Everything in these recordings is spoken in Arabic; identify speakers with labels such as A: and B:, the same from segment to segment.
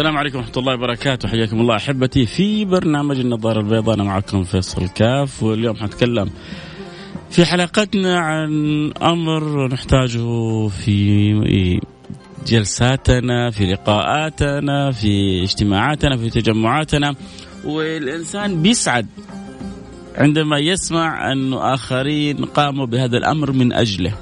A: السلام عليكم ورحمة الله وبركاته. حياكم الله أحبتي في برنامج النظارة البيضاء. أنا معكم فيصل كاف واليوم حنتكلم في حلقتنا عن أمر نحتاجه في جلساتنا في لقاءاتنا في اجتماعاتنا في تجمعاتنا. والإنسان بيسعد عندما يسمع أن آخرين قاموا بهذا الأمر من أجله.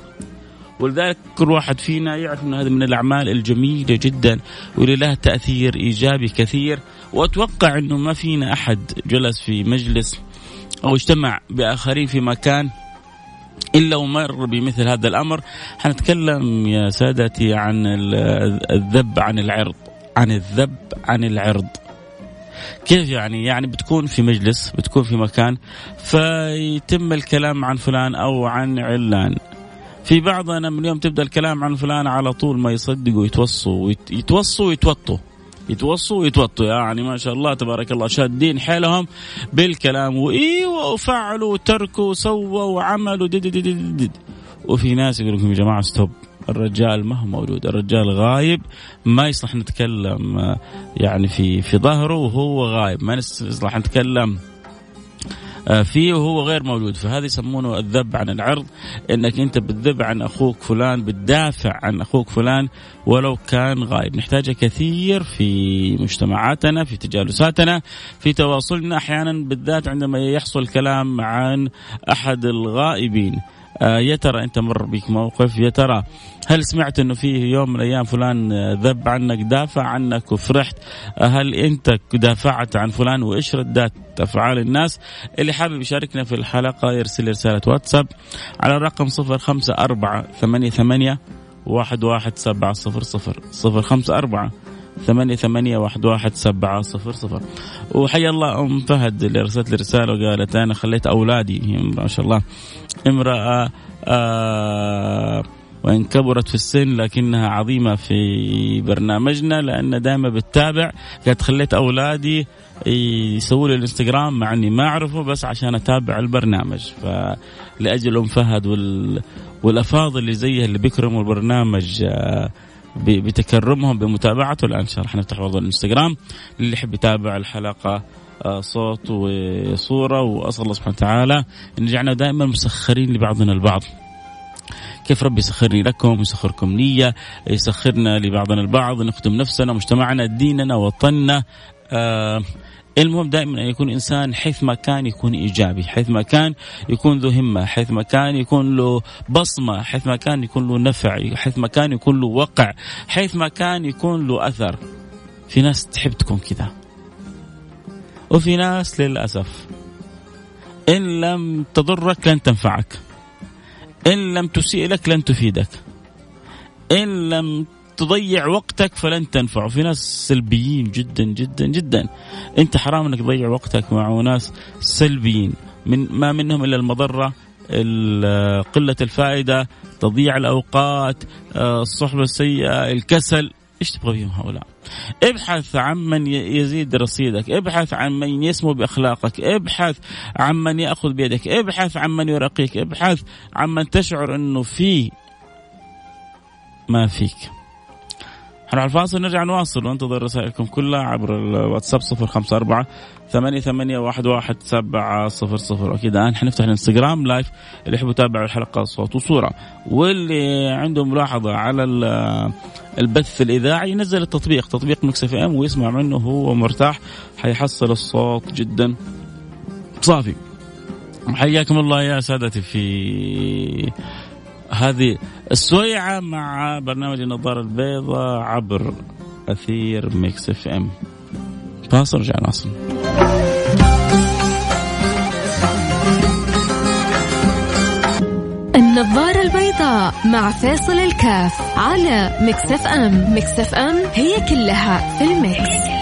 A: ولذلك كل واحد فينا يعرف أن هذا من الأعمال الجميلة جدا واللي لها تأثير إيجابي كثير. وأتوقع أنه ما فينا أحد جلس في مجلس أو اجتمع بآخرين في مكان إلا ومر بمثل هذا الأمر. حنتكلم يا سادتي عن الذب عن العرض عن الذب عن العرض. كيف يعني؟ يعني بتكون في مجلس بتكون في مكان فيتم الكلام عن فلان أو عن علان. في بعضنا من يوم تبدأ الكلام عن فلان على طول ما يصدقوا يتوصوا يتوصوا ويتوطوا. يتوصوا ويتوطوا. يعني ما شاء الله تبارك الله. شادين حيلهم بالكلام. وإيوه وفعلوا وتركوا وسووا وعملوا. دد دد دد دد وفي ناس يقول لكم يا جماعة ستوب الرجال ما هو موجود. الرجال غايب. ما يصلح نتكلم يعني في في ظهره وهو غايب. ما يصلح نتكلم. آه، فيه وهو غير موجود فهذا يسمونه الذب عن العرض إنك أنت بتذب عن أخوك فلان بتدافع عن أخوك فلان ولو كان غايب نحتاجها كثير في مجتمعاتنا في تجالساتنا في تواصلنا أحيانا بالذات عندما يحصل كلام عن أحد الغائبين. آه يا ترى أنت مر بك موقف؟ يا ترى هل سمعت إنه فيه يوم من الأيام فلان ذب عنك دافع عنك وفرحت؟ آه هل أنت دافعت عن فلان وايش ردات أفعال الناس؟ اللي حابب يشاركنا في الحلقة يرسل رسالة واتساب على الرقم 054 88 واحد واحد سبعة صفر صفر صفر خمسة أربعة ثمانية ثمانية واحد واحد سبعة صفر صفر. وحيا الله أم فهد اللي أرسلت لي رسالة وقالت أنا خليت أولادي ما شاء الله. امرأة آه وإن كبرت في السن لكنها عظيمة في برنامجنا لأن دائما بتتابع قالت خليت أولادي يسووا لي الإنستغرام مع إني ما أعرفه بس عشان أتابع البرنامج. فلاجل أم فهد وال... والأفاضل اللي زيها اللي بيكرموا البرنامج آه، بتكرمهم بمتابعته. الآن شاء الله حنفتح برضه الإنستغرام اللي يحب يتابع الحلقة آه، صوت وصورة. وأسأل الله سبحانه وتعالى أن يجعلنا دائما مسخرين لبعضنا البعض. كيف ربي يسخرني لكم يسخركم نية؟ يسخرنا لبعضنا البعض. نخدم نفسنا مجتمعنا ديننا وطننا. آه المهم دائما أن يكون إنسان حيث ما كان يكون إيجابي، حيث ما كان يكون ذو همة، حيث ما كان يكون له بصمة، حيث ما كان يكون له نفع، حيث ما كان يكون له وقع، حيث ما كان يكون له أثر. في ناس تحب تكون كذا. وفي ناس للأسف إن لم تضرك لن تنفعك. إن لم تسيء لك لن تفيدك. إن لم تضيع وقتك فلن تنفع. في ناس سلبيين جدا جدا جدا. أنت حرام إنك تضيع وقتك مع ناس سلبيين. من ما منهم إلا المضرة قلة الفائدة تضييع الأوقات الصحبة السيئة الكسل. إيش تبغى فيهم هؤلاء؟ ابحث عن من يزيد رصيدك. ابحث عن من يسمو بأخلاقك. ابحث عن من يأخذ بيدك. ابحث عن من يرقيك. ابحث عن من تشعر أنه فيه ما فيك. نروح الفاصل نرجع نواصل وانتظر رسائلكم كلها عبر الواتساب صفر خمسة أربعة ثمانية ثمانية واحد واحد سبعة صفر صفر. أكيد الآن حنفتح الانستغرام live اللي يحبوا يتابعوا الحلقة صوت وصورة. واللي عنده ملاحظة على البث الإذاعي ينزل التطبيق تطبيق Mix FM ويسمع منه هو مرتاح حيحصل الصوت جدا. صافي. حياكم الله يا سادتي في هذه السويعة مع برنامج النظارة البيضاء عبر أثير Mix FM. فاصل نرجع نواصل.
B: النظارة البيضاء مع فيصل الكاف على Mix FM. Mix FM هي كلها في ال mix,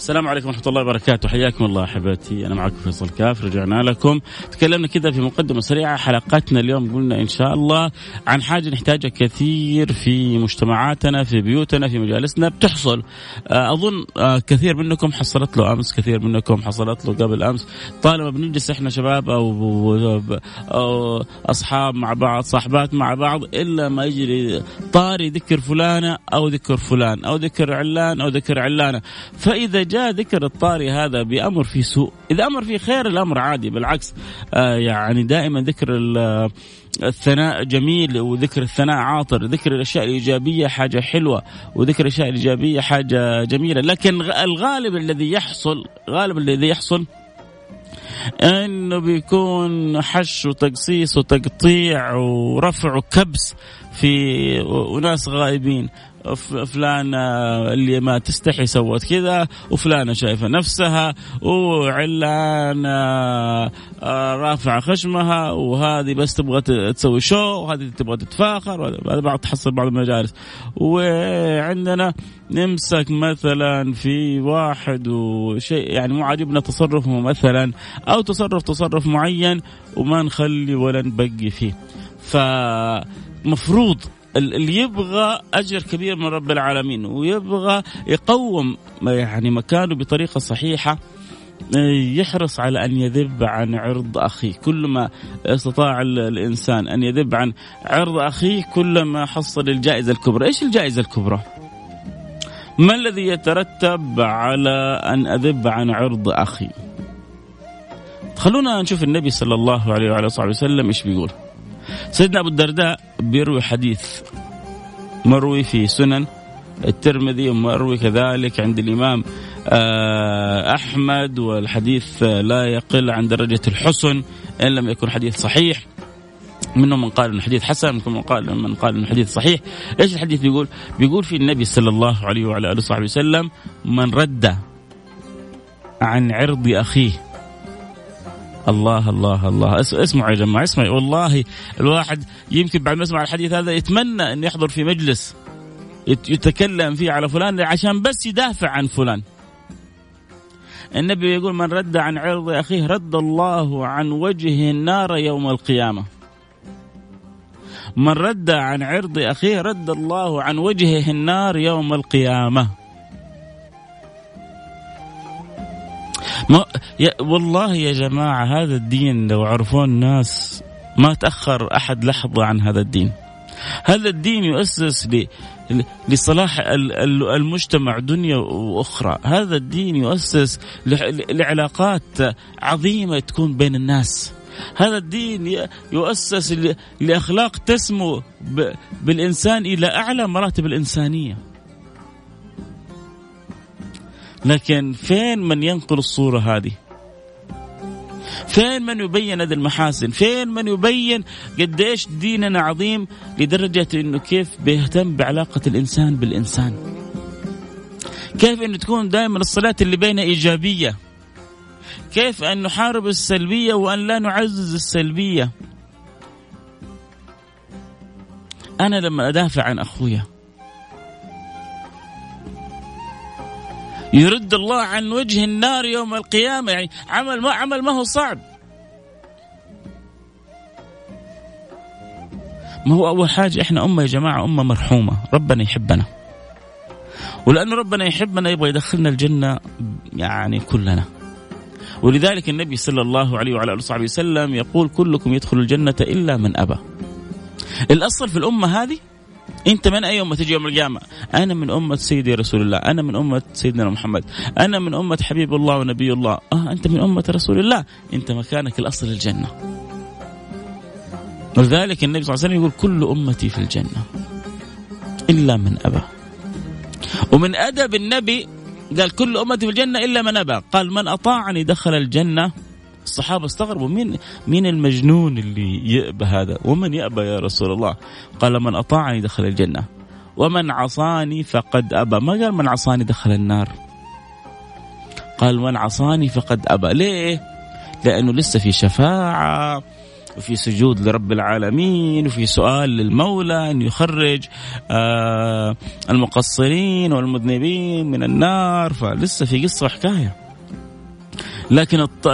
A: السلام عليكم ورحمة الله وبركاته. حياكم الله أحبتي. أنا معكم فيصل كاف رجعنا لكم. تكلمنا كذا في مقدمة سريعة. حلقتنا اليوم قلنا إن شاء الله عن حاجة نحتاجها كثير في مجتمعاتنا في بيوتنا في مجالسنا. بتحصل. آه، أظن آه، كثير منكم حصلت له أمس كثير منكم حصلت له قبل أمس. طالما بنجلس إحنا شباب أو, أو أصحاب مع بعض صاحبات مع بعض إلا ما يجري طاري ذكر فلانة أو ذكر فلان أو ذكر علان أو ذكر علانة. فإذا جاء ذكر الطاري هذا بأمر في سوء. إذا أمر في خير الأمر عادي بالعكس آه يعني دائما ذكر الثناء جميل وذكر الثناء عاطر ذكر الأشياء الإيجابية حاجة حلوة وذكر الأشياء الإيجابية حاجة جميلة. لكن الغالب الذي يحصل غالب الذي يحصل إنه بيكون حش وتقصيص وتقطيع ورفع وكبس في وناس غائبين. فلانة اللي ما تستحي سوت كذا وفلانة شايفة نفسها وعلانة آه، رافعة خشمها وهذه بس تبغى تسوي شو وهذه تبغى تتفاخر هذا بعض تحصل بعض المجالس. وعندنا نمسك مثلا في واحد وشيء يعني مو عاجبنا تصرفه مثلا أو تصرف تصرف معين وما نخلي ولا نبقي فيه. فمفروض اللي يبغى أجر كبير من رب العالمين ويبغى يقوم يعني مكانه بطريقة صحيحة يحرص على أن يذب عن عرض أخيه، كلما استطاع الإنسان أن يذب عن عرض أخيه كلما حصل الجائزة الكبرى، إيش الجائزة الكبرى؟ ما الذي يترتب على أن أذب عن عرض أخي؟ خلونا نشوف النبي صلى الله عليه وعلى اله وسلم إيش بيقول. سيدنا أبو الدرداء بيروي حديث مروي في سنن الترمذي ومروي كذلك عند الإمام آه، أحمد والحديث لا يقل عن درجة الحسن إن لم يكن حديث صحيح. منهم من قال إنه حديث حسن منهم من قال من قال إنه حديث صحيح. إيش الحديث بيقول بيقول في النبي صلى الله عليه وعلى آله وصحبه وسلم من رد عن عرض أخيه. الله الله الله. اسمعوا يا جماعة اسمعوا. والله الواحد يمكن بعد ما يسمع الحديث هذا يتمنى إنه يحضر في مجلس يتكلم فيه على فلان عشان بس يدافع عن فلان. النبي يقول من رد عن عرض أخيه رد الله عن وجهه النار يوم القيامة. من رد عن عرض أخيه رد الله عن وجهه النار يوم القيامة. ما يا والله يا جماعة هذا الدين لو عرفوه الناس ما تأخر أحد لحظة عن هذا الدين هذا الدين يؤسس لصلاح المجتمع دنيا وأخرى، هذا الدين يؤسس لعلاقات عظيمة تكون بين الناس. هذا الدين يؤسس لأخلاق تسمو بالإنسان إلى أعلى مراتب الإنسانية. لكن فين من ينقل الصورة هذه؟ فين من يبين هذه المحاسن؟ فين من يبين قديش ديننا عظيم لدرجة أنه كيف بيهتم بعلاقة الإنسان بالإنسان؟ كيف أن تكون دائما الصلاة اللي بينها إيجابية؟ كيف أن نحارب السلبية وأن لا نعزز السلبية؟ أنا لما أدافع عن أخويا يرد الله عن وجه النار يوم القيامة. يعني عمل ما عمل ما هو صعب. ما هو أول حاجة؟ إحنا أمة يا جماعة أمة مرحومة. ربنا يحبنا. ولأنه ربنا يحبنا يبغى يدخلنا الجنة يعني كلنا. ولذلك النبي صلى الله عليه وعلى آله وصحبه وسلم يقول كلكم يدخل الجنة إلا من أبى. الأصل في الأمة هذه انت من اي امه تجي يوم القيامة؟ أنا من امة سيدي رسول الله، أنا من امة سيدنا محمد، أنا من امة حبيب الله ونبي الله، آه انت من امة رسول الله، انت مكانك الاصل الجنة. ولذلك النبي صلى الله عليه وسلم يقول كل أمتي في الجنة إلا من أبى. ومن أدب النبي قال كل أمتي في الجنة إلا من أبى قال من أطاعني دخل الجنة الصحابة استغربوا مين مين المجنون اللي يأبى هذا؟ ومن يأبى يا رسول الله؟ قال من أطاعني دخل الجنة ومن عصاني فقد أبى. ما قال من عصاني دخل النار؟ قال من عصاني فقد أبى. ليه؟ لأنه لسه في شفاعة وفي سجود لرب العالمين وفي سؤال للمولى أن يخرج آه المقصرين والمذنبين من النار. فلسه في قصة وحكاية. لكن الط...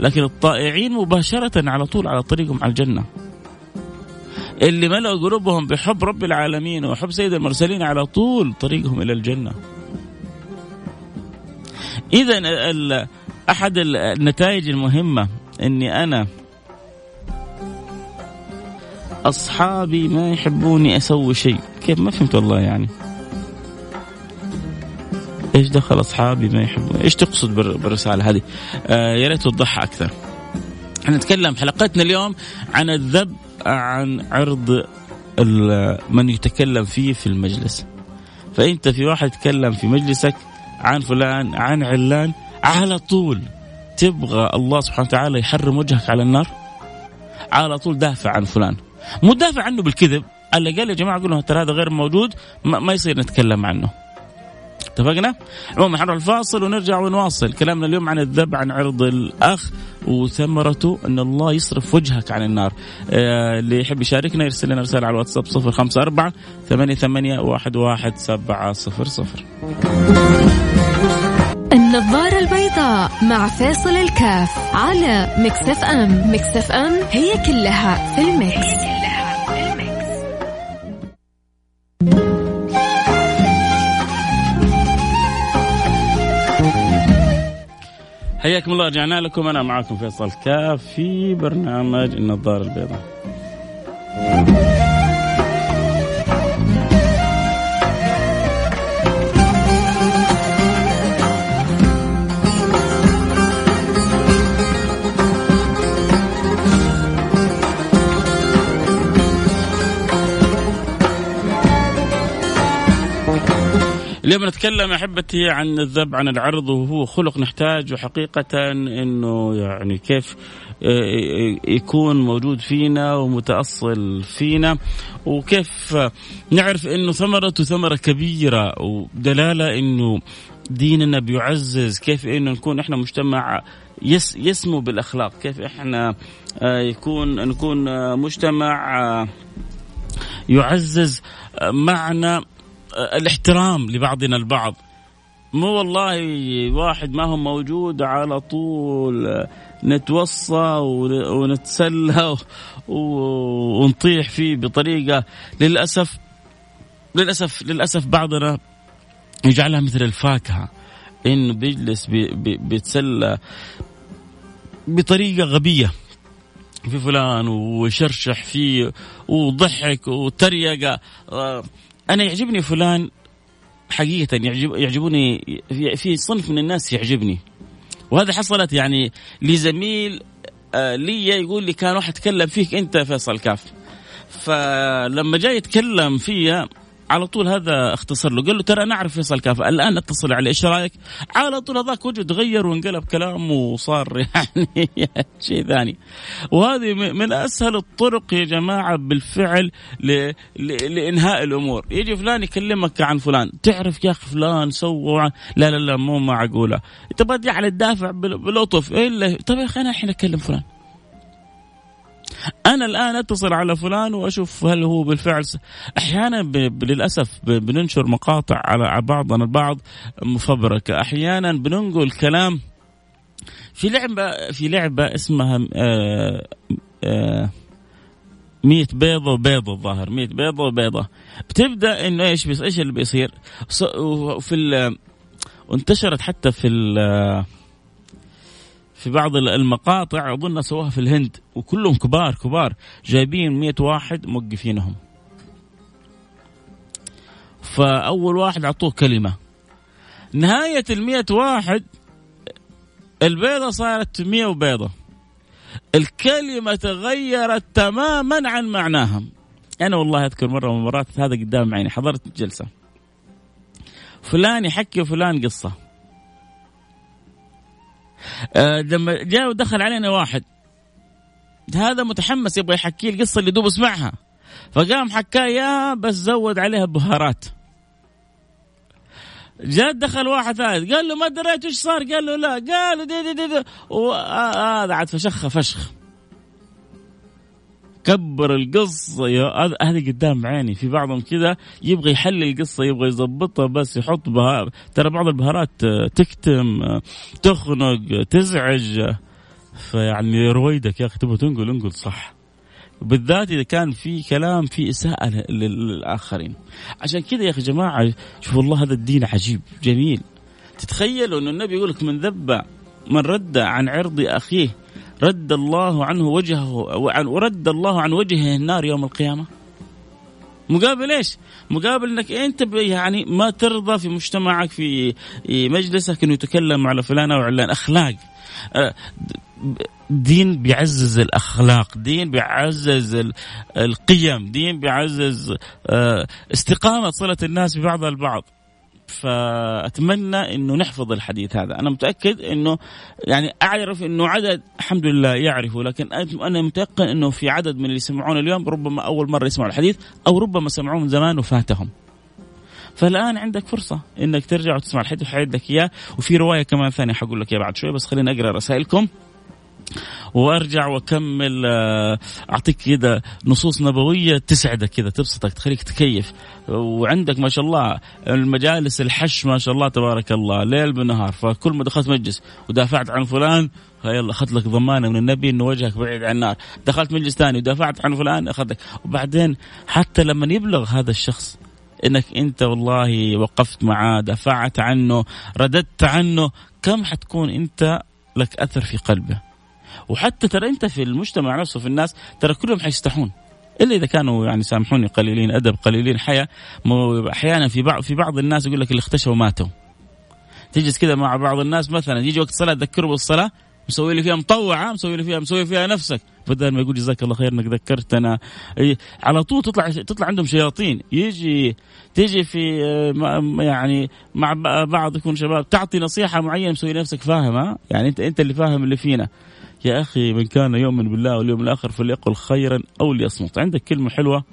A: لكن الطائعين مباشرة على طول على طريقهم على الجنة. اللي ملأوا قلوبهم بحب رب العالمين وحب سيد المرسلين على طول طريقهم إلى الجنة. إذا أحد النتائج المهمة أني أنا أصحابي ما يحبوني أسوي شيء. كيف؟ ما فهمت والله يعني. إيش دخل أصحابي ما يحبون. إيش تقصد بالرسالة هذه؟ آه يا ريت توضحها أكثر. إحنا نتكلم حلقتنا اليوم عن الذب عن عرض من يتكلم فيه في المجلس. فأنت في واحد يتكلم في مجلسك عن فلان عن علان على طول تبغى الله سبحانه وتعالى يحرم وجهك على النار؟ على طول دافع عن فلان. مو دافع عنه بالكذب على الأقل يا جماعة قولوا ترى هذا غير موجود ما, ما يصير نتكلم عنه. اتفقنا؟ عموما حنروح الفاصل ونرجع ونواصل كلامنا اليوم عن الذب عن عرض الأخ وثمرته إن الله يصرف وجهك عن النار. آه اللي يحب يشاركنا يرسل لنا رسالة على الواتساب 054 88 11700
B: النظارة البيضاء مع فيصل الكاف على Mix FM Mix FM هي كلها في ال mix.
A: حياكم الله رجعنا لكم أنا معكم فيصل كاف في برنامج النظارة البيضاء. اليوم نتكلم أحبتي عن الذب عن العرض وهو خلق نحتاجه حقيقة إنه يعني كيف آه، يكون موجود فينا ومتأصل فينا وكيف نعرف إنه ثمرته ثمرة كبيرة ودلالة إنه ديننا بيعزز كيف إنه نكون إحنا مجتمع يس يسمو بالأخلاق كيف إحنا آه، يكون نكون مجتمع آه، يعزز معنى الاحترام لبعضنا البعض. مو والله واحد ما هو موجود على طول نتوصى ونتسلى ونطيح فيه بطريقة للأسف للأسف للأسف بعضنا يجعلها مثل الفاكهة. إنه بيجلس بيتسلى بطريقة غبية. في فلان وشرشح فيه وضحك وتريقة. آه، أنا يعجبني فلان حقيقة يعجب يعجبوني في صنف من الناس يعجبني. وهذا حصلت يعني لزميل آه، لي يقول لي كان واحد يتكلم فيك أنت فيصل كاف. فلما جاي يتكلم فيا على طول هذا اختصر له. قال له ترى أنا أعرف فيصل كافة الآن أتصل عليه إيش رأيك؟ على طول هذاك وجهه تغير وانقلب كلامه وصار يعني شيء ثاني. وهذه من أسهل الطرق يا جماعة بالفعل ل... ل... لإنهاء الأمور. يجي فلان يكلمك عن فلان تعرف يا أخي فلان سوى لا لا لا مو معقولة. تبغى تجعل الدافع بلطف إلا طيب يا أخي أنا الحين أكلم فلان. أنا الآن أتصل على فلان وأشوف هل هو بالفعل أحيانا للأسف بننشر مقاطع على بعضنا البعض مفبركه أحيانا بننقل كلام في لعبة في لعبة اسمها آآ آآ مية بيضة وبيضة الظاهر. مية بيضة وبيضة. بتبدأ إنه إيش إيش اللي بيصير؟ في وانتشرت حتى في في بعض المقاطع أظن سووها في الهند وكلهم كبار كبار. جايبين مئة واحد موقفينهم. فأول واحد أعطوه كلمة. نهاية المئة واحد البيضة صارت مئة وبيضة. الكلمة تغيرت تماما عن معناها أنا والله أذكر مرة من المرات هذا قدام عيني حضرت جلسة. فلان يحكي فلان قصة. آه لما جاء ودخل علينا واحد. هذا متحمس يبغى يحكي القصة اللي دوب اسمعها فقام حكاية بس زود عليها بهارات. جاء دخل واحد ثالث قال له ما دريت إيش صار؟ قال له لا قال له دي دي دي, دي. وهذا عاد فشخ فشخ. كبر القصة هذه قدام عيني. في بعضهم كذا يبغى يحلل القصة يبغى يضبطها بس يحط بها ترى بعض البهارات تكتم تخنق تزعج. فيعني رويدك يا أخي تبغى تنقل انقل صح. بالذات إذا كان في كلام في إساءة للآخرين. عشان كذا يا أخي جماعة شوفوا الله هذا الدين عجيب جميل. تتخيلوا إنه النبي يقول لك من ذب من رد عن عرض أخيه رد الله عنه وجهه ورد الله عن وجهه النار يوم القيامة مقابل إيش؟ مقابل إنك أنت يعني ما ترضى في مجتمعك في مجلسك إنه يتكلم على فلان أو علان اخلاق دين بيعزز الأخلاق، دين بيعزز القيم، دين بيعزز استقامة صلة الناس ببعضها البعض. فأتمنى إنه نحفظ الحديث هذا. أنا متأكد إنه يعني أعرف إنه عدد الحمد لله يعرفه لكن أنا متيقن إنه في عدد من اللي يسمعون اليوم ربما أول مرة يسمعوا الحديث أو ربما سمعوه من زمان وفاتهم. فالآن عندك فرصة إنك ترجع وتسمع الحديث وحيد لك إياه. وفي رواية كمان ثانية حقول لك إياها بعد شوي بس خليني أقرأ رسائلكم. وارجع واكمل آه، أعطيك كذا نصوص نبوية تسعدك كذا تبسطك تخليك تكيف. وعندك ما شاء الله المجالس الحش ما شاء الله تبارك الله ليل بنهار فكل ما دخلت مجلس ودافعت عن فلان يلا أخذت لك ضمانة من النبي إنه وجهك بعيد عن النار، دخلت مجلس ثاني ودافعت عن فلان اخذك، وبعدين حتى لما يبلغ هذا الشخص إنك أنت والله وقفت معاه، دافعت عنه، رددت عنه، كم حتكون أنت لك أثر في قلبه. وحتى ترى انت في المجتمع نفسه في الناس ترى كلهم حيستحون. إلا إذا كانوا يعني سامحوني قليلين أدب قليلين حياة. أحيانا في بعض في بعض الناس يقول لك اللي اختشوا ماتوا. تجلس كذا مع بعض الناس مثلا يجي وقت الصلاة تذكره بالصلاة مسوي لي فيها مطوعة مسوي لي فيها مسوي فيها نفسك. بدل ما يقول جزاك الله خير إنك ذكرتنا. على طول تطلع تطلع عندهم شياطين. يجي تيجي في يعني مع بعض يكون شباب تعطي نصيحة معينة مسوي نفسك فاهم يعني أنت أنت اللي فاهم اللي فينا. يا أخي من كان يؤمن بالله واليوم الآخر فليقل خيرا أو ليصمت. عندك كلمة حلوة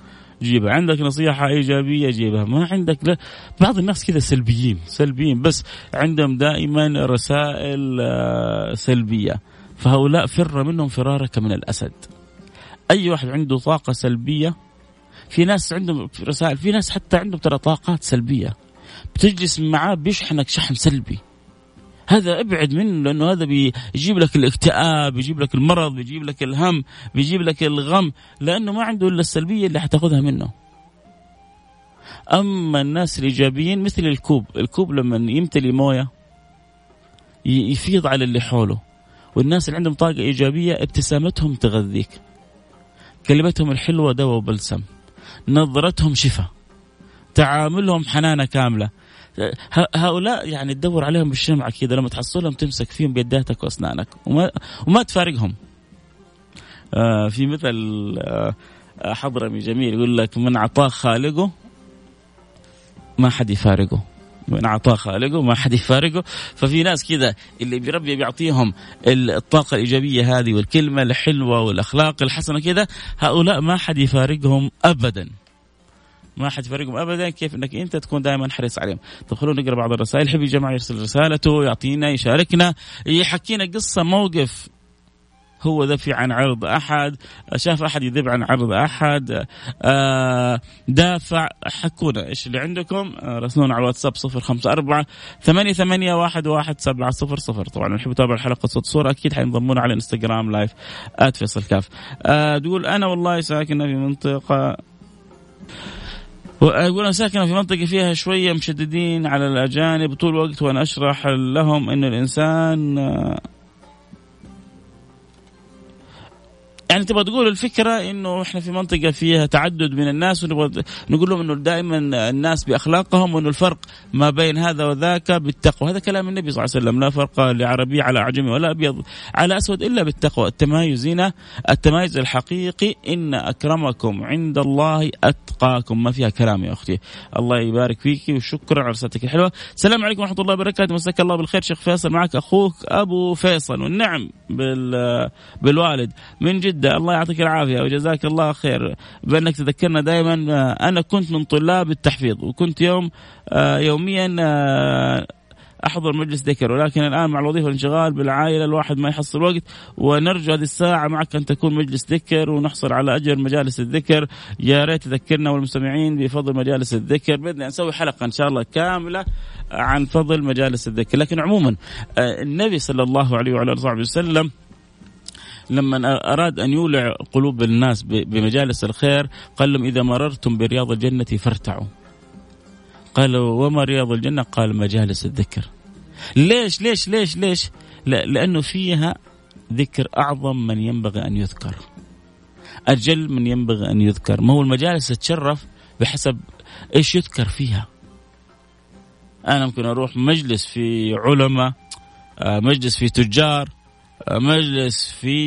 A: جيبها. عندك نصيحة إيجابية جيبها. ما عندك لا. بعض الناس كذا سلبيين سلبيين. بس عندهم دائما رسائل آه، سلبية. فهؤلاء فر منهم فرارك من الأسد. أي واحد عنده طاقة سلبية في ناس عندهم رسائل في ناس حتى عندهم ترى طاقات سلبية. بتجلس معاه بيشحنك شحن سلبي. هذا ابعد منه لأنه هذا بيجيب لك الاكتئاب بيجيب لك المرض بيجيب لك الهم بيجيب لك الغم لأنه ما عنده إلا السلبية اللي حتاخذها منه. أما الناس الإيجابيين مثل الكوب الكوب لما يمتلي موية يفيض على اللي حوله والناس اللي عندهم طاقة إيجابية ابتسامتهم تغذيك كلمتهم الحلوة دواء وبلسم نظرتهم شفاء تعاملهم حنانة كاملة هؤلاء يعني تدور عليهم بالشمعة كذا لما تحصلهم تمسك فيهم بيداتك وأسنانك وما وما تفارقهم. آه في مثل آه حضرمي جميل يقول لك من اعطاه خالقه ما حد يفارقه. من اعطاه خالقه ما حد يفارقه ففي ناس كذا اللي بربي بيعطيهم الطاقة الإيجابية هذه والكلمة الحلوة والأخلاق الحسنة كذا هؤلاء ما حد يفارقهم ابدا ما حد يفرقهم ابدا كيف إنك أنت تكون دائما حريص عليهم. طب خلونا نقرأ بعض الرسائل. يحب الجماعة يرسل رسالته يعطينا يشاركنا يحكينا قصة موقف هو دفع عن عرض أحد شاف أحد يذب عن عرض أحد آه دافع. حكونا إيش اللي عندكم؟ آه راسلونا على الواتساب 054 ثمانية ثمانية واحد واحد سبعة صفر صفر. طبعا نحب نتابع الحلقة صوت صورة. أكيد حينضمونا على انستغرام لايف فيصل كاف. آه تقول أنا والله ساكنة في منطقة وأقول أنا ساكنه في منطقة فيها شوية مشددين على الأجانب طول الوقت وأنا أشرح لهم ان الإنسان يعني تبغى تقول الفكرة إنه إحنا في منطقة فيها تعدد من الناس ونبغى نقول لهم إنه دائما الناس بأخلاقهم وإنه الفرق ما بين هذا وذاك بالتقوى، هذا كلام النبي صلى الله عليه وسلم، لا فرق لعربي على أعجمي ولا أبيض على أسود إلا بالتقوى، التمايز هنا التمايز الحقيقي إن أكرمكم عند الله أتقاكم، ما فيها كلام يا أختي، الله يبارك فيك وشكرا على رسالتك الحلوة، السلام عليكم ورحمة الله وبركاته، مساك الله بالخير. شيخ فيصل معك. أخوك أبو فيصل. والنعم. بال بالوالد. من جدة الله يعطيك العافية وجزاك الله خير. بأنك تذكرنا دائما أنا كنت من طلاب التحفيظ وكنت يوم آه، يوميا آه، أحضر مجلس ذكر ولكن الآن مع الوظيفة والانشغال بالعائلة الواحد ما يحصل وقت ونرجو هذه الساعة معك أن تكون مجلس ذكر ونحصل على أجر مجالس الذكر يا ريت تذكرنا والمستمعين بفضل مجالس الذكر بإذن نسوي حلقة إن شاء الله كاملة عن فضل مجالس الذكر لكن عموما آه، النبي صلى الله عليه وعلى آله وصحبه وسلم لما أراد أن يولع قلوب الناس بمجالس الخير قال لهم إذا مررتم برياض الجنة فارتعوا. قال وما رياض الجنة؟ قال مجالس الذكر. ليش ليش ليش ليش؟ لأنه فيها ذكر أعظم من ينبغي أن يذكر. أجل من ينبغي أن يذكر. ما هو المجالس تتشرف بحسب إيش يذكر فيها. أنا ممكن أروح مجلس في علماء آه، مجلس في تجار مجلس في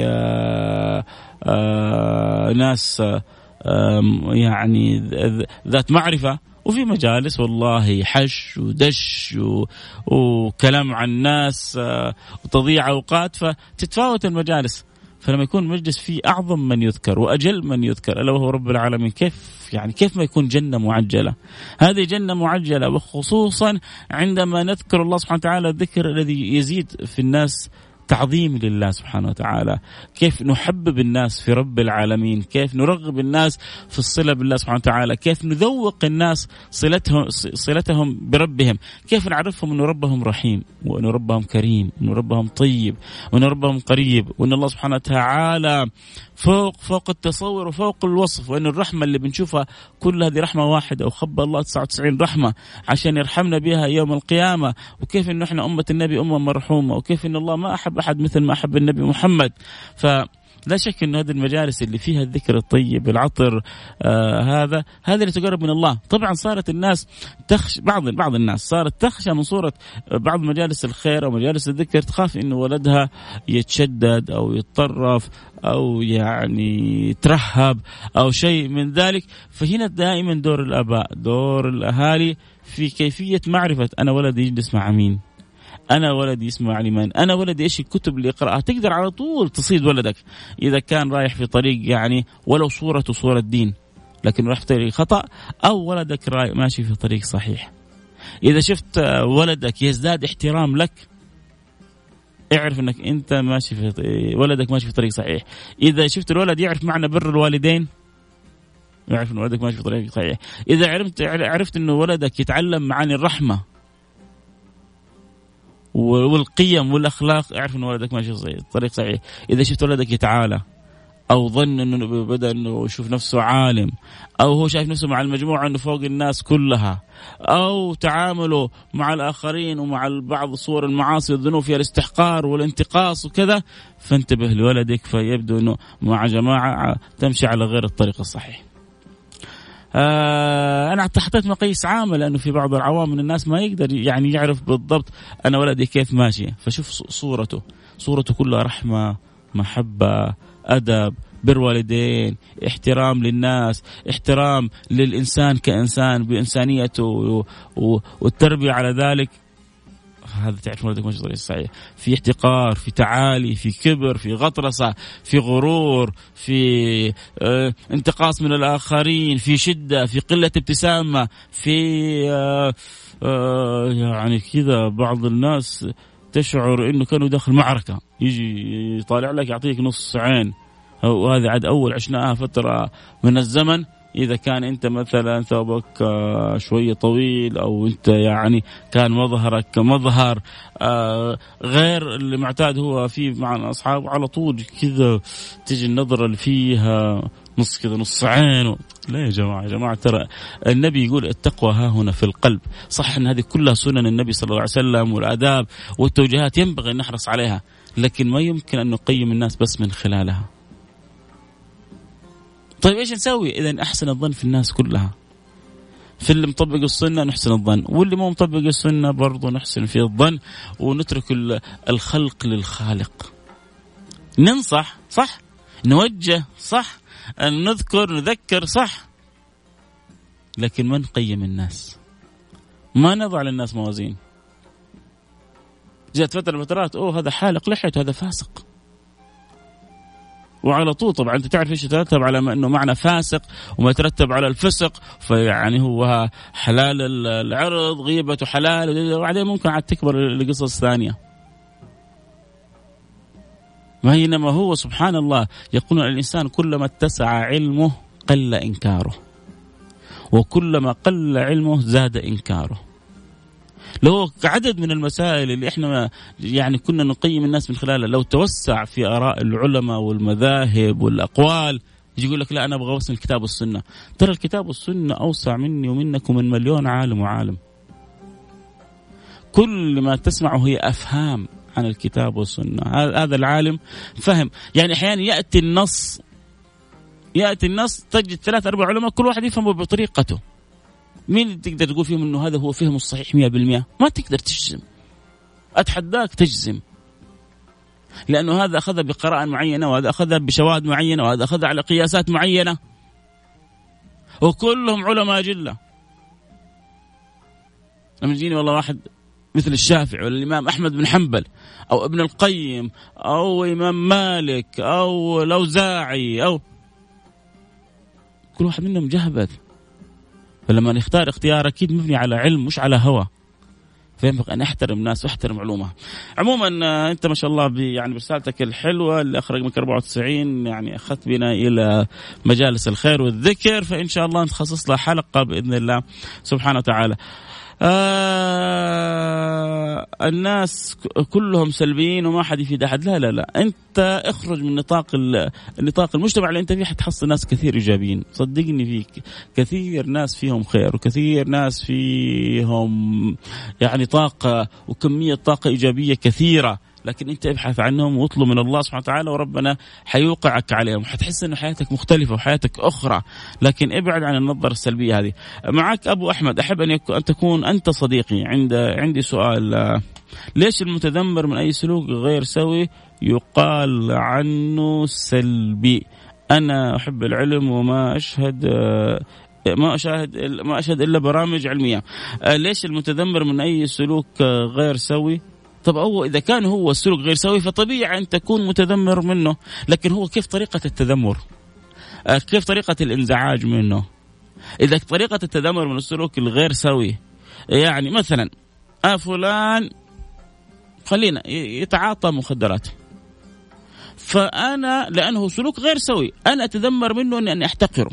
A: آه، آه، ناس آه، يعني ذات معرفة. وفي مجالس والله حش ودش وكلام عن الناس وتضييع أوقات فتتفاوت المجالس. فلما يكون مجلس فيه أعظم من يذكر وأجل من يذكر ألا وهو رب العالمين كيف يعني كيف ما يكون جنة معجلة؟ هذه جنة معجلة وخصوصا عندما نذكر الله سبحانه وتعالى الذكر الذي يزيد في الناس تعظيم لله سبحانه وتعالى. كيف نحبب الناس في رب العالمين؟ كيف نرغب الناس في الصلة بالله سبحانه وتعالى؟ كيف نذوق الناس صلتهم, صلتهم بربهم؟ كيف نعرفهم أن ربهم رحيم وأن ربهم كريم وأن ربهم طيب وأن ربهم قريب وأن الله سبحانه وتعالى فوق فوق التصور وفوق الوصف وأن الرحمة اللي بنشوفها كل هذه رحمة واحدة وخبى الله 99 رحمة عشان يرحمنا بها يوم القيامة. وكيف أنه إحنا أمة النبي أمة مرحومة. وكيف أن الله ما أحب أحد مثل ما أحب النبي محمد. ف لا شك أن هذه المجالس اللي فيها الذكر الطيب العطر آه هذا هذا اللي تقرب من الله. طبعا صارت الناس تخشى بعض بعض الناس صارت تخشى من صورة بعض مجالس الخير أو مجالس الذكر تخاف أنه ولدها يتشدد أو يتطرف أو يعني ترهب أو شيء من ذلك. فهنا دائما دور الآباء دور الأهالي في كيفية معرفة أنا ولدي يجلس مع مين. أنا ولدي يسمع لمن؟ أنا ولدي إيش الكتب اللي يقراها تقدر على طول تصيد ولدك إذا كان رايح في طريق يعني ولو صورته صوره دين لكن راح في طريق خطأ أو ولدك راي ماشي في طريق صحيح. إذا شفت ولدك يزداد احترام لك اعرف إنك أنت ماشي في ولدك ماشي في طريق صحيح. إذا شفت الولد يعرف معنى بر الوالدين يعرف إن ولدك ماشي في طريق صحيح. إذا عرفت عرفت انه ولدك يتعلم معاني الرحمة والقيم والأخلاق أعرف إن ولدك ماشي في طريق صحيح إذا شفت ولدك يتعالى أو ظن إنه بدأ إنه يشوف نفسه عالم أو هو شايف نفسه مع المجموعة إنه فوق الناس كلها أو تعامله مع الآخرين ومع بعض صور المعاصي والذنوب فيها الاستحقار والانتقاص وكذا فانتبه لولدك فيبدو إنه مع جماعة تمشي على غير الطريق الصحيح. آه أنا حطيت مقيس عامه لأنه في بعض العوام من الناس ما يقدر يعني يعرف بالضبط أنا ولدي كيف ماشي. فشوف صورته. صورته كلها رحمة محبة أدب بر والدين احترام للناس احترام للإنسان كإنسان بإنسانيته والتربية على ذلك. هذا تعرف ماشي الطريق الصحيح في احتقار في تعالي في كبر في غطرسة في غرور في آه انتقاص من الآخرين في شدة في قلة ابتسامة في آه آه يعني كذا بعض الناس تشعر إنه كانوا داخل معركة. يجي يطالع لك يعطيك نص عين. وهذه عاد أول عشناها فترة من الزمن. إذا كان أنت مثلا ثوبك آه، شوية طويل أو أنت يعني كان مظهرك مظهر آه، غير اللي معتاد هو فيه مع اصحابه على طول كذا تجي النظرة اللي فيها نص كذا نص عين لا يا جماعة يا جماعة ترى النبي يقول التقوى ها هنا في القلب. صح أن هذه كلها سنن النبي صلى الله عليه وسلم والآداب والتوجيهات ينبغي أن نحرص عليها لكن ما يمكن أن نقيم الناس بس من خلالها. طيب إيش نسوي؟ اذا أحسن الظن في الناس كلها. في اللي مطبق السنة نحسن الظن واللي مو مطبق السنة برضه نحسن فيه الظن ونترك الخلق للخالق. ننصح صح؟ نوجه صح؟ نذكر نذكر صح؟ لكن ما نقيم الناس؟ ما نضع للناس موازين. جاءت فترة فترات أوه هذا حالق لحيته هذا فاسق. وعلى طول. طبعا أنت تعرف إيش يترتب على إنه معنى فاسق وما يترتب على الفسق فيعني هو حلال العرض غيبته حلال وبعدين ممكن عاد تكبر لقصص ثانية. بينما هو سبحان الله يقول الإنسان كلما اتسع علمه قل إنكاره وكلما قل علمه زاد إنكاره. لو عدد من المسائل اللي إحنا يعني كنا نقيم الناس من خلالها لو توسع في آراء العلماء والمذاهب والأقوال يجي يقول لك لا أنا أبغى أوصل الكتاب والسنة. ترى الكتاب والسنة أوسع مني ومنك ومن مليون عالم وعالم. كل ما تسمعه هي أفهام عن الكتاب والسنة. هذا العالم فهم. يعني أحيانا يأتي النص يأتي النص تجد ثلاث أربع علماء كل واحد يفهمه بطريقته. مين اللي تقدر تقول فيهم إنه هذا هو فهمه الصحيح 100% ما تقدر تجزم. أتحداك تجزم. لأنه هذا اخذها بقراءة معينة وهذا اخذها بشواهد معينة وهذا اخذها على قياسات معينة. وكلهم علماء جلة. لما يجيني والله واحد مثل الشافعي ولا الإمام أحمد بن حنبل أو ابن القيم أو إمام مالك أو الأوزاعي أو كل واحد منهم جهبذ فلما نختار اختيار أكيد مبني على علم مش على هوى فينبغي أن احترم ناس واحترم علومها. عموما آه، أنت ما شاء الله يعني برسالتك الحلوة اللي أخرج منك 94 يعني أخذت بنا إلى مجالس الخير والذكر فإن شاء الله نخصص لها حلقة بإذن الله سبحانه وتعالى. آه الناس كلهم سلبيين وما حد يفيد أحد. لا لا لا. أنت اخرج من نطاق نطاق المجتمع اللي أنت فيه حتحصل ناس كثير إيجابيين. صدقني فيك. كثير ناس فيهم خير وكثير ناس فيهم يعني طاقة وكمية طاقة إيجابية كثيرة. لكن أنت ابحث عنهم واطلب من الله سبحانه وتعالى وربنا حيوقعك عليهم. حتحس إنه حياتك مختلفة وحياتك أخرى. لكن ابعد عن النظرة السلبية هذه. معك أبو أحمد أحب أن, أن تكون أنت صديقي. عند عندي سؤال. ليش المتذمر من أي سلوك غير سوي يقال عنه سلبي؟ أنا أحب العلم وما أشهد ما اشاهد ما أشهد إلا برامج علمية. ليش المتذمر من أي سلوك غير سوي طب هو إذا كان هو السلوك غير سوي فطبيعي أن تكون متذمر منه. لكن هو كيف طريقة التذمر؟ آه، كيف طريقة الإنزعاج منه؟ إذا طريقة التذمر من السلوك الغير سوي يعني مثلا آه فلان خلينا يتعاطى مخدرات فأنا لأنه سلوك غير سوي أنا أتذمر منه إني أحتقره.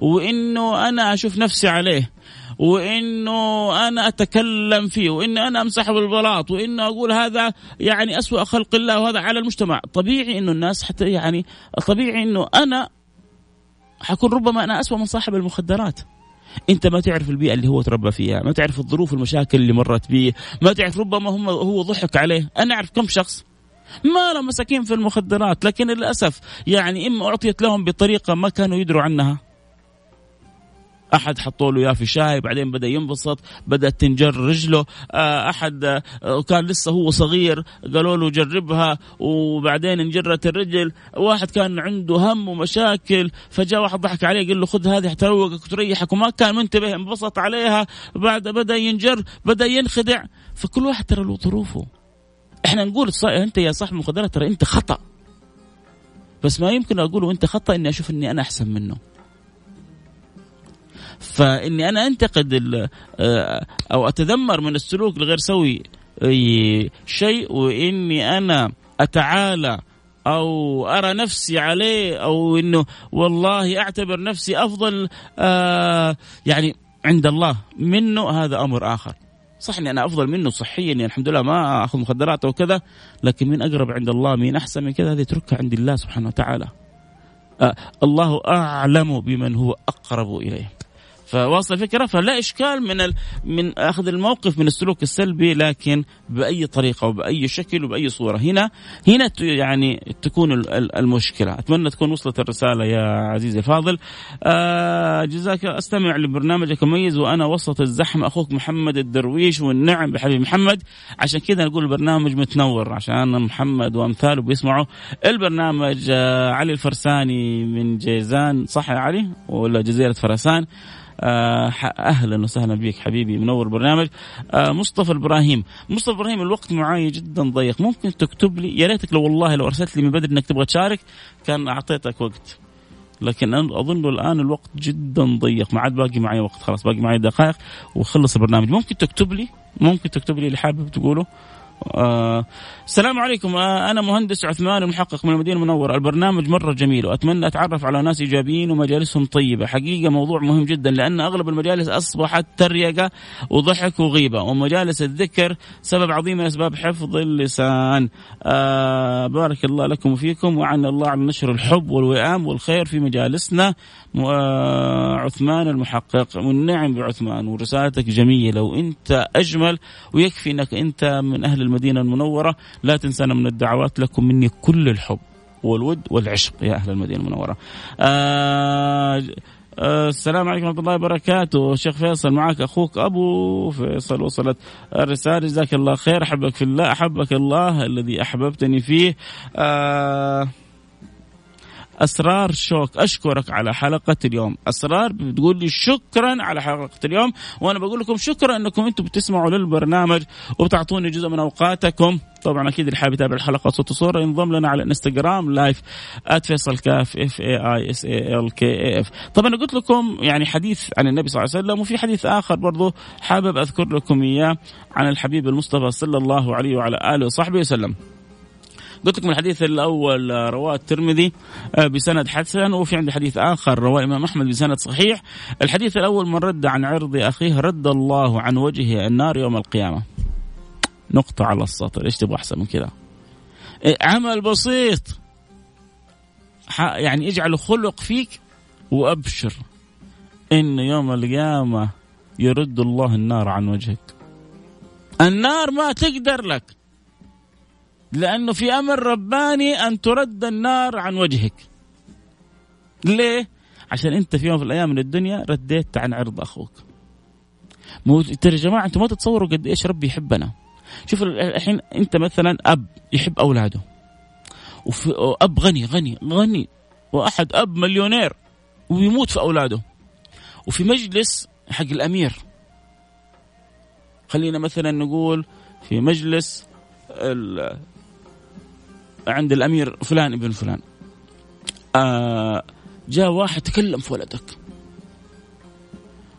A: وإنه أنا أشوف نفسي عليه. وإنه أنا أتكلم فيه واني أنا أمسح بالبلاط وانه أقول هذا يعني أسوأ خلق الله وهذا على المجتمع. طبيعي إنه الناس حتى يعني طبيعي إنه أنا حكون ربما أنا أسوأ من صاحب المخدرات. أنت ما تعرف البيئة اللي هو تربى فيها ما تعرف الظروف المشاكل اللي مرت به ما تعرف ربما هم هو ضحك عليه. أنا أعرف كم شخص ما لهم مساكين في المخدرات لكن للأسف يعني إما أعطيت لهم بطريقة ما كانوا يدروا عنها. أحد حطوا له إياه في شاي بعدين بدأ ينبسط بدأت تنجر رجله. آه، أحد آه، كان لسه هو صغير قالوا له جربها وبعدين انجرت الرجل. واحد كان عنده هم ومشاكل فجاء واحد ضحك عليه قال له خذ هذه حتروقك وتريحك وما كان منتبه انبسط عليها. بعد بدأ ينجر بدأ ينخدع. فكل واحد ترى له ظروفه. إحنا نقول أنت يا صاحب المخدرات ترى أنت خطأ. بس ما يمكن أقول أنت خطأ إني أشوف إني أنا أحسن منه. فإني أنا أنتقد آه، أو أتذمر من السلوك الغير سوي شيء وإني أنا أتعالى أو أرى نفسي عليه أو إنه والله أعتبر نفسي أفضل آه يعني عند الله. منه هذا أمر آخر. صح إني أنا أفضل منه صحيا يعني الحمد لله ما أخذ مخدرات أو كذا لكن مين أقرب عند الله مين أحسن من كذا هذه اتركها عند الله سبحانه وتعالى. آه الله أعلم بمن هو أقرب إليه. فواصل الفكرة فلا إشكال من ال... من أخذ الموقف من السلوك السلبي لكن بأي طريقة وبأي شكل وبأي صورة. هنا هنا. يعني تكون المشكلة. أتمنى تكون وصلت الرسالة يا عزيزي الفاضل آه جزاك أستمع لبرنامجك مميز وأنا وسط الزحمة. أخوك محمد الدرويش والنعم بحبيب محمد. عشان كذا نقول البرنامج متنور عشان محمد وأمثاله بيسمعوا البرنامج. آه علي الفرساني من جيزان. صح يا علي؟ ولا جزيرة فرسان؟ أهلا وسهلا بك حبيبي منور برنامج. آه، مصطفى إبراهيم. مصطفى إبراهيم الوقت معي جدا ضيق. ممكن تكتب لي يا ريتك لو والله لو أرسلت لي من بدري إنك تبغى تشارك كان أعطيتك وقت. لكن أظن الآن الوقت جدا ضيق. ما عاد باقي معي وقت. خلاص باقي معي دقائق وخلص البرنامج. ممكن تكتب لي ممكن تكتب لي اللي حابب تقوله؟ آه السلام عليكم. آه أنا مهندس عثمان المحقق من المدينة المنورة. البرنامج مرة جميل وأتمنى أتعرف على ناس إيجابيين ومجالسهم طيبة. حقيقة موضوع مهم جدا لأن أغلب المجالس أصبحت تريقة وضحك وغيبة ومجالس الذكر سبب عظيم من أسباب حفظ اللسان. آه بارك الله لكم وفيكم وعن الله على نشر الحب والوئام والخير في مجالسنا. آه عثمان المحقق والنعم بعثمان ورسالتك جميلة وأنت أجمل ويكفي أنك أنت من أهل المدينة المنورة لا تنسانا من الدعوات لكم مني كل الحب والود والعشق يا أهل المدينة المنورة. آه آه السلام عليكم ورحمة الله وبركاته. شيخ فيصل معك أخوك أبو فيصل وصلت الرسالة. جزاك الله خير. أحبك في الله أحبك الله الذي أحببتني فيه. آه أسرار شوك أشكرك على حلقة اليوم. أسرار بتقول لي شكرا على حلقة اليوم. وأنا بقول لكم شكرا إنكم أنتم بتسمعوا للبرنامج وبتعطوني جزء من أوقاتكم. طبعا أكيد اللي حابب يتابع الحلقة صوت وصورة ينضم لنا على الانستغرام live @فيصل كاف F A I S A L K F طبعا قلت لكم يعني حديث عن النبي صلى الله عليه وسلم وفي حديث آخر برضو حابب أذكر لكم إياه عن الحبيب المصطفى صلى الله عليه وعلى آله وصحبه وسلم. قلت لكم الحديث الأول رواه الترمذي آه، بسند حسن وفي عندي حديث آخر رواه الإمام أحمد بسند صحيح. الحديث الأول من رد عن عرض أخيه رد الله عن وجهه النار يوم القيامة. نقطة على السطر إيش تبغى أحسن من كذا؟ إيه، عمل بسيط. يعني اجعل خلق فيك وأبشر. إن يوم القيامة يرد الله النار عن وجهك. النار ما تقدر لك. لأنه في أمر رباني أن ترد النار عن وجهك. ليه؟ عشان أنت في يوم في الأيام من الدنيا رديت عن عرض أخوك. مو ترى يا جماعة أنتم ما تتصوروا قد إيش ربي يحبنا. شوف الحين أنت مثلا أب يحب أولاده. وأب غني غني غني. وأحد أب مليونير ويموت في أولاده. وفي مجلس حق الأمير. خلينا مثلا نقول في مجلس عند الأمير فلان ابن فلان. آه جاء واحد تكلم في ولدك.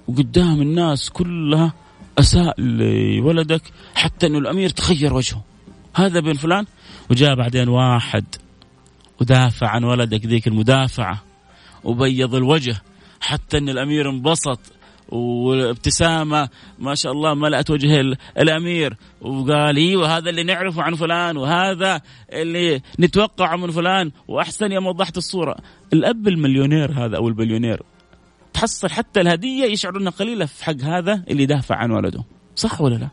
A: وقدام الناس كلها أساء لولدك حتى إنه الأمير تخير وجهه. هذا ابن فلان؟ وجاء بعدين واحد ودافع عن ولدك ذيك المدافعة وبيض الوجه حتى إن الأمير انبسط. وابتسامة ما شاء الله ملأت وجه الأمير. وقال إيوه هذا اللي نعرفه عن فلان وهذا اللي نتوقعه من فلان. وأحسن يوم وضحت الصورة. الأب المليونير هذا أو البليونير تحصل حتى الهدية يشعر انها قليلة في حق هذا اللي دافع عن ولده. صح ولا لا؟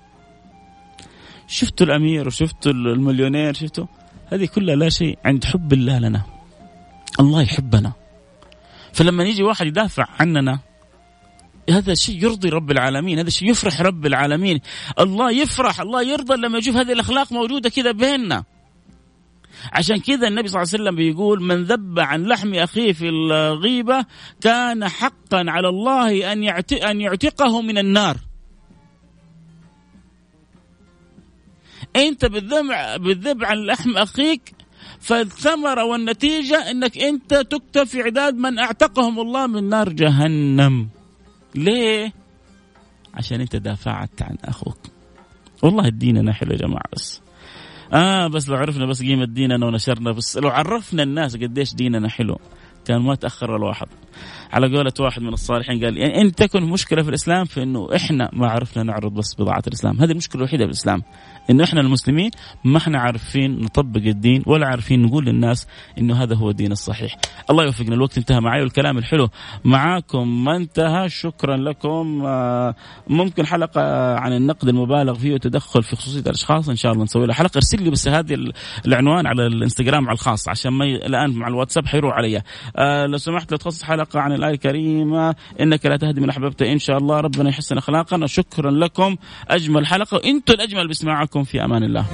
A: شفتوا الأمير وشفتوا المليونير شفتوا؟ هذه كلها لا شيء عند حب الله لنا. الله يحبنا. فلما يجي واحد يدافع عننا هذا شيء يرضي رب العالمين هذا شيء يفرح رب العالمين. الله يفرح الله يرضى لما يشوف هذه الأخلاق موجودة كذا بيننا. عشان كذا النبي صلى الله عليه وسلم بيقول من ذب عن لحم أخيه في الغيبة كان حقا على الله أن أن يعتقه من النار. أنت بالذب عن لحم أخيك فالثمرة والنتيجة أنك أنت تكتب في عداد من أعتقهم الله من نار جهنم. ليه؟ عشان انت دافعت عن أخوك. والله الدين حلو يا جماعة بس. آه بس لو عرفنا بس قيمة ديننا ونشرنا بس لو عرفنا الناس قديش ديننا حلو كان ما تأخر الواحد. على قولة واحد من الصالحين قال يعني إن تكن مشكلة في الإسلام في إنه إحنا ما عرفنا نعرض بس بضاعة الإسلام. هذه المشكلة الوحيدة في الإسلام. إنه إحنا المسلمين ما إحنا عارفين نطبق الدين ولا عارفين نقول للناس إنه هذا هو الدين الصحيح. الله يوفقنا الوقت انتهى معي والكلام الحلو معاكم. ما انتهى شكرا لكم. آه، ممكن حلقة عن النقد المبالغ فيه وتدخل في خصوصية الأشخاص. إن شاء الله نسوي لها حلقة. ارسل لي بس هذه العنوان على الإنستغرام على الخاص عشان ما الآن مع الواتساب حيروح علي. آه لو سمحت لو تخصص حلقة عن الآية الكريمة. إنك لا تهدي من أحببت إن شاء الله. ربنا يحسن أخلاقنا. شكرا لكم. أجمل حلقة. وأنتم الأجمل بسماعكم في أمان الله.